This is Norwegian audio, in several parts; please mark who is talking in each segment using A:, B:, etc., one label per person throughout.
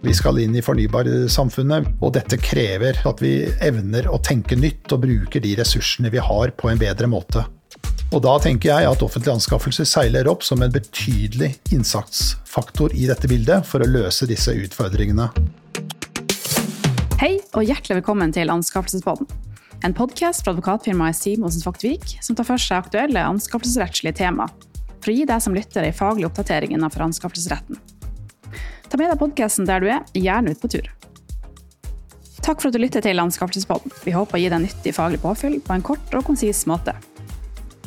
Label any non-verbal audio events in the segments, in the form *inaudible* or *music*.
A: Vi skal inn i fornybarsamfunnet, og dette krever at vi evner å tenke nytt og bruker de ressursene vi har på en bedre måte. Og da tenker jeg at offentlige anskaffelser seiler opp som en betydelig innsatsfaktor i dette bildet for å løse disse utfordringene.
B: Hei og hjertelig velkommen til Anskaffelsespodden. En podkast fra advokatfirmaet Simonsen Faktvik som tar for seg aktuelle anskaffelsesrettslige tema, for å gi deg som lytter en faglig oppdatering innenfor anskaffelsesretten. Ta med deg podkasten der du er, gjerne ut på tur. Takk for at du lytter til Anskaffelsespodden. Vi håper å gi deg nyttig faglig påfyll på en kort og konsis måte.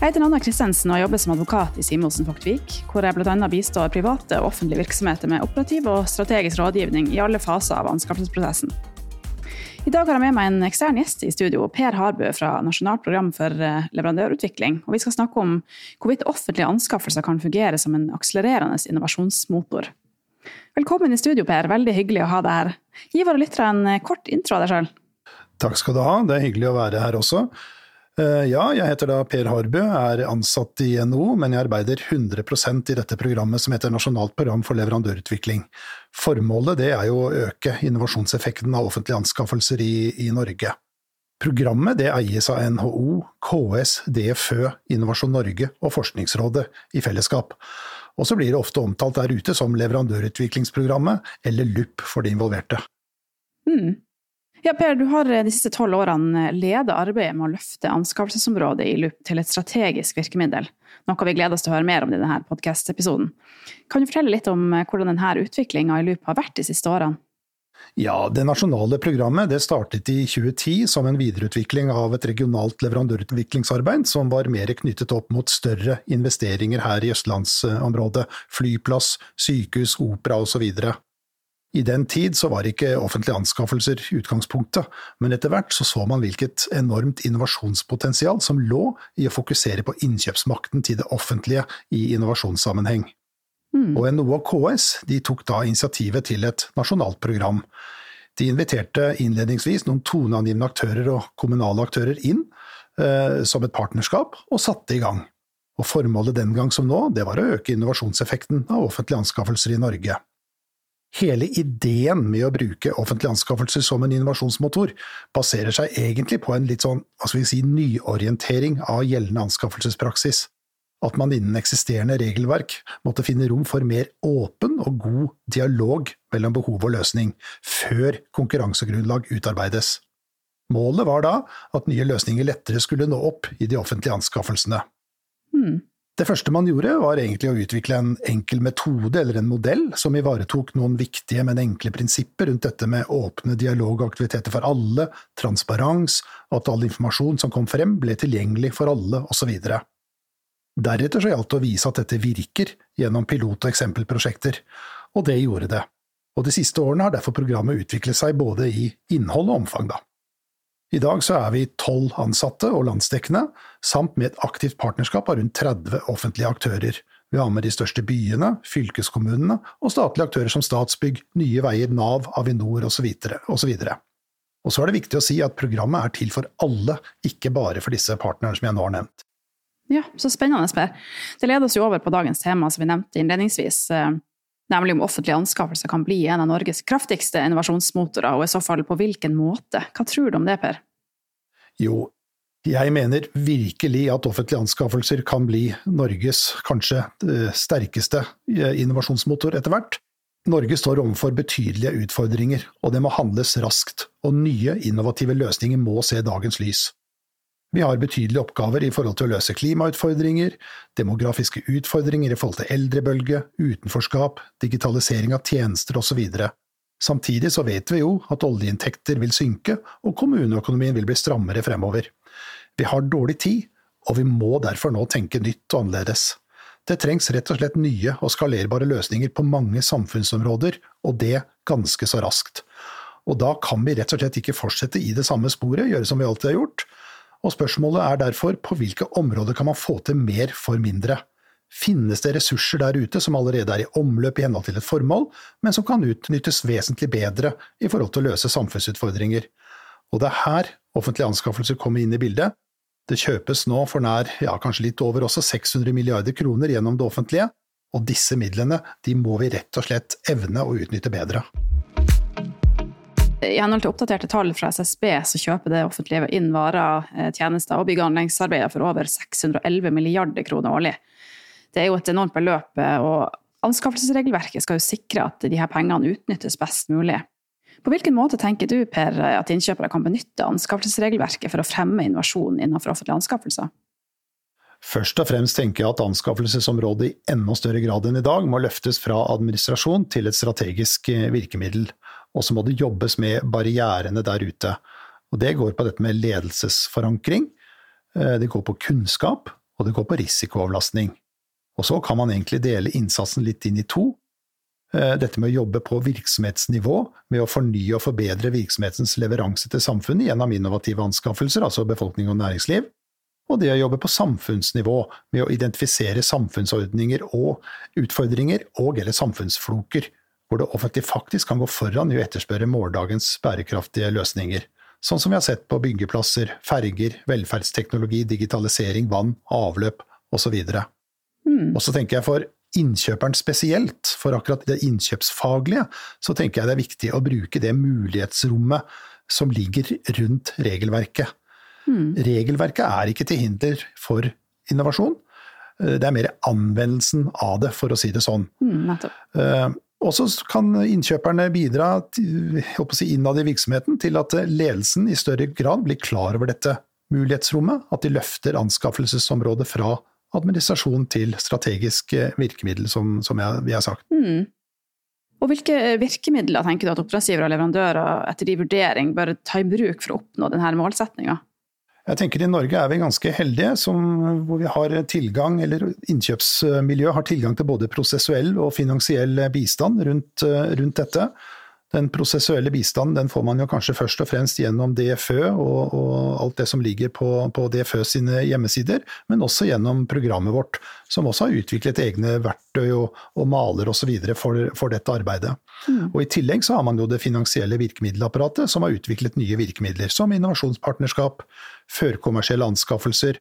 B: Jeg heter Anna Kristensen og jobber som advokat i Simonsen Faktvik, hvor jeg bl.a. bistår private og offentlige virksomheter med operativ og strategisk rådgivning i alle faser av anskaffelsesprosessen. I dag har jeg med meg en ekstern gjest i studio, Per Harbø fra Nasjonalt program for eh, leverandørutvikling. og Vi skal snakke om hvorvidt offentlige anskaffelser kan fungere som en akselererende innovasjonsmotor. Velkommen i studio, Per. Veldig hyggelig å ha deg her. Gi våre lyttere en eh, kort intro av deg sjøl.
A: Takk skal du ha, det er hyggelig å være her også. Eh, ja, jeg heter da Per Harbø, er ansatt i NHO, men jeg arbeider 100% i dette programmet som heter Nasjonalt program for leverandørutvikling. Formålet det er jo å øke innovasjonseffekten av offentlige anskaffelser i, i Norge. Programmet det eies av NHO, KS, DFØ, Innovasjon Norge og Forskningsrådet i fellesskap. Og så blir det ofte omtalt der ute som leverandørutviklingsprogrammet, eller LUP for de involverte.
B: Mm. Ja, Per, du har de siste tolv årene ledet arbeidet med å løfte anskaffelsesområdet i LUP til et strategisk virkemiddel, noe vi gleder oss til å høre mer om i denne podkast-episoden. Kan du fortelle litt om hvordan denne utviklinga i LUP har vært de siste årene?
A: Ja, Det nasjonale programmet det startet i 2010 som en videreutvikling av et regionalt leverandørutviklingsarbeid som var mer knyttet opp mot større investeringer her i østlandsområdet, flyplass, sykehus, opera osv. I den tid så var ikke offentlige anskaffelser utgangspunktet, men etter hvert så, så man hvilket enormt innovasjonspotensial som lå i å fokusere på innkjøpsmakten til det offentlige i innovasjonssammenheng. Mm. Og NHO og KS tok da initiativet til et nasjonalt program. De inviterte innledningsvis noen toneangivende aktører og kommunale aktører inn eh, som et partnerskap, og satte i gang. Og Formålet den gang som nå, det var å øke innovasjonseffekten av offentlige anskaffelser i Norge. Hele ideen med å bruke offentlige anskaffelser som en innovasjonsmotor baserer seg egentlig på en litt sånn hva skal vi si, nyorientering av gjeldende anskaffelsespraksis at man innen eksisterende regelverk måtte finne rom for mer åpen og god dialog mellom behov og løsning, før konkurransegrunnlag utarbeides. Målet var da at nye løsninger lettere skulle nå opp i de offentlige anskaffelsene. Hmm. Det første man gjorde, var egentlig å utvikle en enkel metode eller en modell som ivaretok noen viktige, men enkle prinsipper rundt dette med åpne dialogaktiviteter for alle, transparens, og at all informasjon som kom frem ble tilgjengelig for alle, osv. Deretter så gjaldt det å vise at dette virker gjennom pilot- og eksempelprosjekter, og det gjorde det. Og de siste årene har derfor programmet utviklet seg både i innhold og omfang, da. I dag så er vi tolv ansatte og landsdekkende, samt med et aktivt partnerskap av rundt 30 offentlige aktører. Vi har med de største byene, fylkeskommunene og statlige aktører som Statsbygg, Nye Veier, Nav, Avinor osv. osv. Og så er det viktig å si at programmet er til for alle, ikke bare for disse partnerne som jeg nå har nevnt.
B: Ja, så spennende, Per. Det leder oss jo over på dagens tema, som vi nevnte innledningsvis, eh, nemlig om offentlige anskaffelser kan bli en av Norges kraftigste innovasjonsmotorer, og i så fall på hvilken måte. Hva tror du om det, Per?
A: Jo, jeg mener virkelig at offentlige anskaffelser kan bli Norges kanskje eh, sterkeste eh, innovasjonsmotor etter hvert. Norge står overfor betydelige utfordringer, og det må handles raskt, og nye, innovative løsninger må se dagens lys. Vi har betydelige oppgaver i forhold til å løse klimautfordringer, demografiske utfordringer i forhold til eldrebølge, utenforskap, digitalisering av tjenester osv. Samtidig så vet vi jo at oljeinntekter vil synke, og kommuneøkonomien vil bli strammere fremover. Vi har dårlig tid, og vi må derfor nå tenke nytt og annerledes. Det trengs rett og slett nye og skalerbare løsninger på mange samfunnsområder, og det ganske så raskt. Og da kan vi rett og slett ikke fortsette i det samme sporet, gjøre som vi alltid har gjort, og spørsmålet er derfor på hvilke områder kan man få til mer for mindre? Finnes det ressurser der ute som allerede er i omløp i henhold til et formål, men som kan utnyttes vesentlig bedre i forhold til å løse samfunnsutfordringer? Og det er her offentlige anskaffelser kommer inn i bildet. Det kjøpes nå for nær, ja kanskje litt over også 600 milliarder kroner gjennom det offentlige, og disse midlene de må vi rett og slett evne å utnytte bedre.
B: I henhold til oppdaterte tall fra SSB så kjøper det offentlige inn varer, eh, tjenester og bygg- og anleggsarbeider for over 611 milliarder kroner årlig. Det er jo et enormt beløp, eh, og anskaffelsesregelverket skal jo sikre at de her pengene utnyttes best mulig. På hvilken måte tenker du Per, at innkjøpere kan benytte anskaffelsesregelverket for å fremme innovasjon innenfor offentlige anskaffelser?
A: Først og fremst tenker jeg at anskaffelsesområdet i enda større grad enn i dag må løftes fra administrasjon til et strategisk eh, virkemiddel. Og så må det jobbes med barrierene der ute. Og Det går på dette med ledelsesforankring, eh, det går på kunnskap, og det går på risikoavlastning. Og så kan man egentlig dele innsatsen litt inn i to. Eh, dette med å jobbe på virksomhetsnivå, med å fornye og forbedre virksomhetens leveranse til samfunnet gjennom innovative anskaffelser, altså befolkning og næringsliv. Og det å jobbe på samfunnsnivå, med å identifisere samfunnsordninger og utfordringer og eller samfunnsfloker hvor det offentlige faktisk kan gå foran i å etterspørre morgendagens bærekraftige løsninger. Sånn som vi har sett på byggeplasser, ferger, velferdsteknologi, digitalisering, vann, avløp osv. Mm. Og så tenker jeg for innkjøperen spesielt, for akkurat det innkjøpsfaglige, så tenker jeg det er viktig å bruke det mulighetsrommet som ligger rundt regelverket. Mm. Regelverket er ikke til hinder for innovasjon, det er mer anvendelsen av det, for å si det sånn. Mm, og så kan innkjøperne bidra si, innad i virksomheten til at ledelsen i større grad blir klar over dette mulighetsrommet, at de løfter anskaffelsesområdet fra administrasjon til strategisk virkemiddel, som, som jeg, vi har sagt. Mm.
B: Og Hvilke virkemidler tenker du at oppdragsgivere og leverandører etter din vurdering bør ta i bruk for å oppnå denne målsettinga?
A: Jeg tenker I Norge er vi ganske heldige, som, hvor vi har tilgang, eller innkjøpsmiljøet har tilgang til både prosessuell og finansiell bistand rundt, rundt dette. Den prosessuelle bistanden den får man jo kanskje først og fremst gjennom DFØ og, og alt det som ligger på, på, DFØ sine hjemmesider, men også gjennom programmet vårt, som også har utviklet egne verktøy og, og maler osv. For, for dette arbeidet. Mm. Og I tillegg så har man jo det finansielle virkemiddelapparatet, som har utviklet nye virkemidler, som innovasjonspartnerskap, førkommersielle anskaffelser,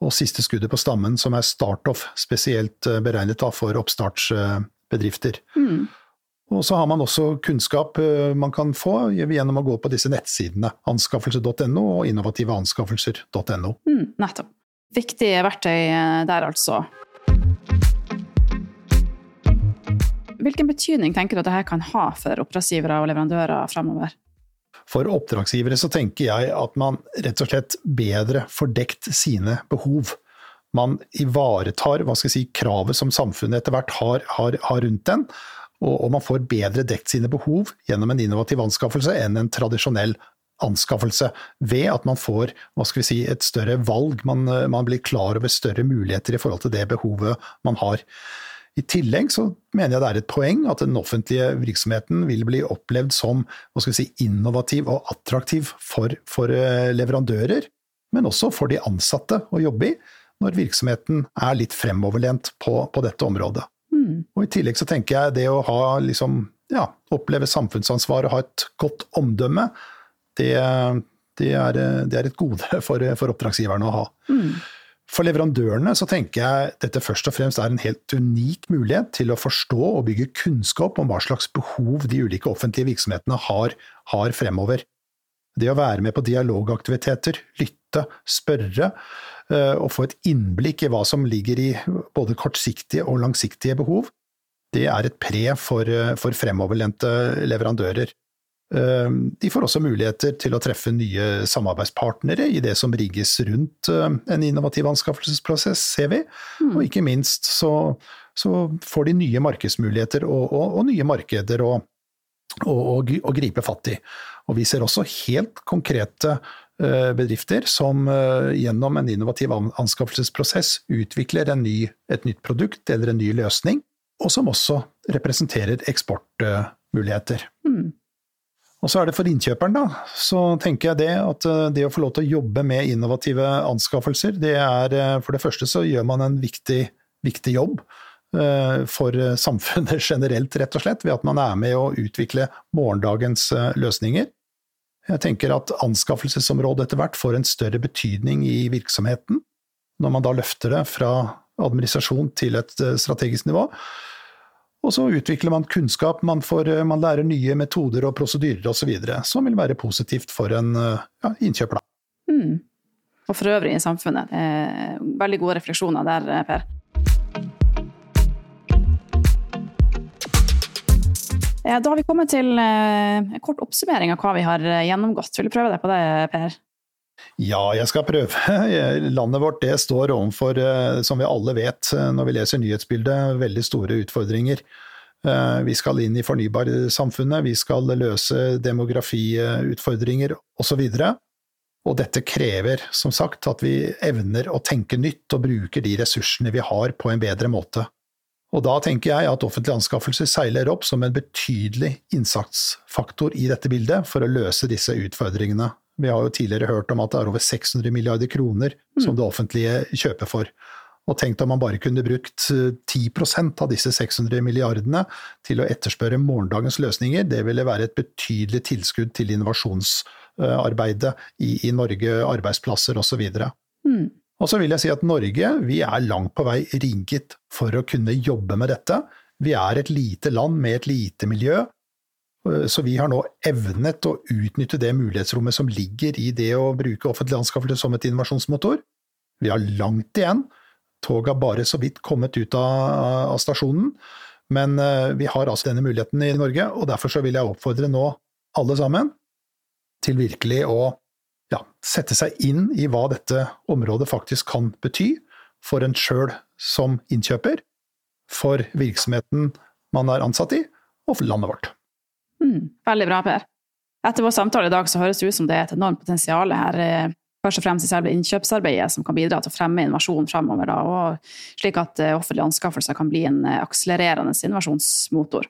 A: og siste skuddet på stammen, som er Startoff, spesielt eh, beregnet for oppstartsbedrifter. Mm. Og så har man også kunnskap eh, man kan få gjennom å gå på disse nettsidene. Anskaffelse.no og innovativeanskaffelser.no.
B: Mm, nettopp. Viktige verktøy eh, der, altså. Hvilken betydning tenker du at dette kan ha for oppdragsgivere og leverandører fremover?
A: For oppdragsgivere så tenker jeg at man rett og slett bedre får dekt sine behov. Man ivaretar hva skal jeg si, kravet som samfunnet etter hvert har, har, har rundt den, og man får bedre dekt sine behov gjennom en innovativ anskaffelse enn en tradisjonell anskaffelse, ved at man får si, et større valg. Man, man, blir klar over større muligheter i forhold til det behovet man har. I tillegg så mener jeg det er et poeng at den offentlige virksomheten vil bli opplevd som si, innovativ og attraktiv for, for eh, leverandører, men også for de ansatte å jobbe i, når virksomheten er litt fremoverlent på, på dette området. Mm. Og I tillegg så tenker jeg det å ha liksom, ja, oppleve samfunnsansvar og ha et godt omdømme, det, det, er, det er, et gode *laughs* for, for oppdragsgiverne å ha. Mm. For leverandørene så tenker jeg dette først og fremst er en helt unik mulighet til å forstå og bygge kunnskap om hva slags behov de ulike offentlige virksomhetene har, har fremover. Det å være med på dialogaktiviteter, lytte, spørre, Eh, og få et innblikk i hva som ligger i både kortsiktige og langsiktige behov, det er et pre for, eh, for fremoverlente leverandører. Eh, de får også muligheter til å treffe nye samarbeidspartnere i det som rigges rundt en innovativ anskaffelsesprosess, ser vi. Mm. Og ikke minst så, så, får de nye markedsmuligheter og, og, og nye markeder å, å, å, gripe fatt i. Og vi ser også helt konkrete bedrifter som eh, gjennom en innovativ anskaffelsesprosess utvikler ny, et nytt produkt eller en ny løsning, og som også representerer eksportmuligheter. Mm. Og så er det for innkjøperen, da, så tenker jeg det at eh, det å få lov til å jobbe med innovative anskaffelser, det er for det første så gjør man en viktig, viktig jobb for samfunnet *laughs* generelt, rett og slett, ved at man er med å utvikle morgendagens løsninger. Jeg tenker at anskaffelsesområdet etter hvert får en større betydning i virksomheten, når man da løfter det fra administrasjon til et eh, strategisk nivå. Og så utvikler man kunnskap, man, får, man lærer nye metoder og prosedyrer osv. Som vil være positivt for en ja, innkjøper.
B: Mm. Og for øvrig i samfunnet. veldig gode refleksjoner der, Per. Da har vi kommet til en kort oppsummering av hva vi har gjennomgått. Vil du prøve deg på det, Per?
A: Ja, jeg skal prøve. *laughs* Landet vårt det står overfor, eh, som vi alle vet eh, når vi leser nyhetsbildet, veldig store utfordringer. Eh, vi skal inn i fornybarsamfunnet, vi skal løse demografiutfordringer osv. Og dette krever, som sagt, at vi evner å tenke nytt og bruker de ressursene vi har på en bedre måte. Og da tenker jeg at offentlige anskaffelser seiler opp som en betydelig innsatsfaktor i dette bildet for å løse disse utfordringene. Vi har jo tidligere hørt om at det er over 600 milliarder kroner som mm. det offentlige kjøper for. Og tenk om man bare kunne brukt 10 eh, av disse 600 milliardene til å etterspørre morgendagens løsninger. Det ville være et betydelig tilskudd til innovasjonsarbeidet i, i Norge, arbeidsplasser osv. Mm. Og så vil jeg si at Norge vi er langt på vei rigget for å kunne jobbe med dette. Vi er et lite land med et lite miljø, Eh, så vi har nå evnet å utnytte det mulighetsrommet som ligger i det å bruke offentlig anskaffelser som et innovasjonsmotor. Vi har langt igjen. Toget har bare så vidt kommet ut av, stasjonen. Men eh, vi har altså denne muligheten i Norge, og derfor vil jeg oppfordre nå alle sammen til virkelig å ja, sette seg inn i hva dette området faktisk kan bety for en sjøl som innkjøper, for virksomheten man er ansatt i, og for landet vårt.
B: Mm, veldig bra, Per. Etter vår samtale i dag så høres det ut som det er et enormt potensial her, eh, først og fremst i selve innkjøpsarbeidet, som kan bidra til å fremme innovasjon framover, da, og slik at eh, offentlige anskaffelser kan bli en eh, akselererende innovasjonsmotor.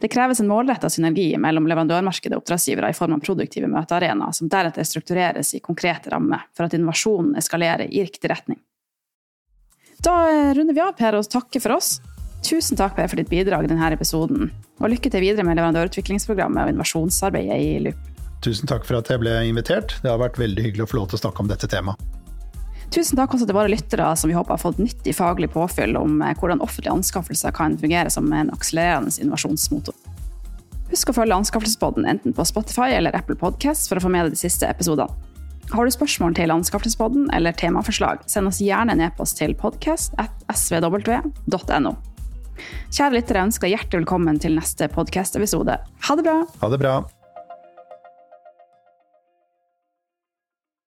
B: Det kreves en målretta synergi mellom leverandørmarkedet og oppdragsgivere i form av produktive møtearenaer, som deretter struktureres i konkrete rammer for at innovasjonen eskalerer i riktig retning. Da runder vi av, Per, og takker for oss. Tusen takk Per, for ditt bidrag i denne episoden, og lykke til videre med leverandørutviklingsprogrammet og innovasjonsarbeidet i Loop.
A: Tusen takk for at jeg ble invitert. Det har vært veldig hyggelig å få lov til å snakke om dette temaet.
B: Tusen takk også til våre lyttere som vi håper har fått nyttig faglig påfyll om eh, hvordan offentlige anskaffelser kan fungere som en akselererende innovasjonsmotor. Husk å følge Anskaffelsespodden enten på Spotify eller Apple Podcast for å få med deg de siste episodene. Har du spørsmål til Anskaffelsespodden eller temaforslag, send oss gjerne en e-post til podcast.svw.no. Kjære lyttere, ønsker hjertelig velkommen til neste podkast-episode. Ha det bra!
A: Ha det bra.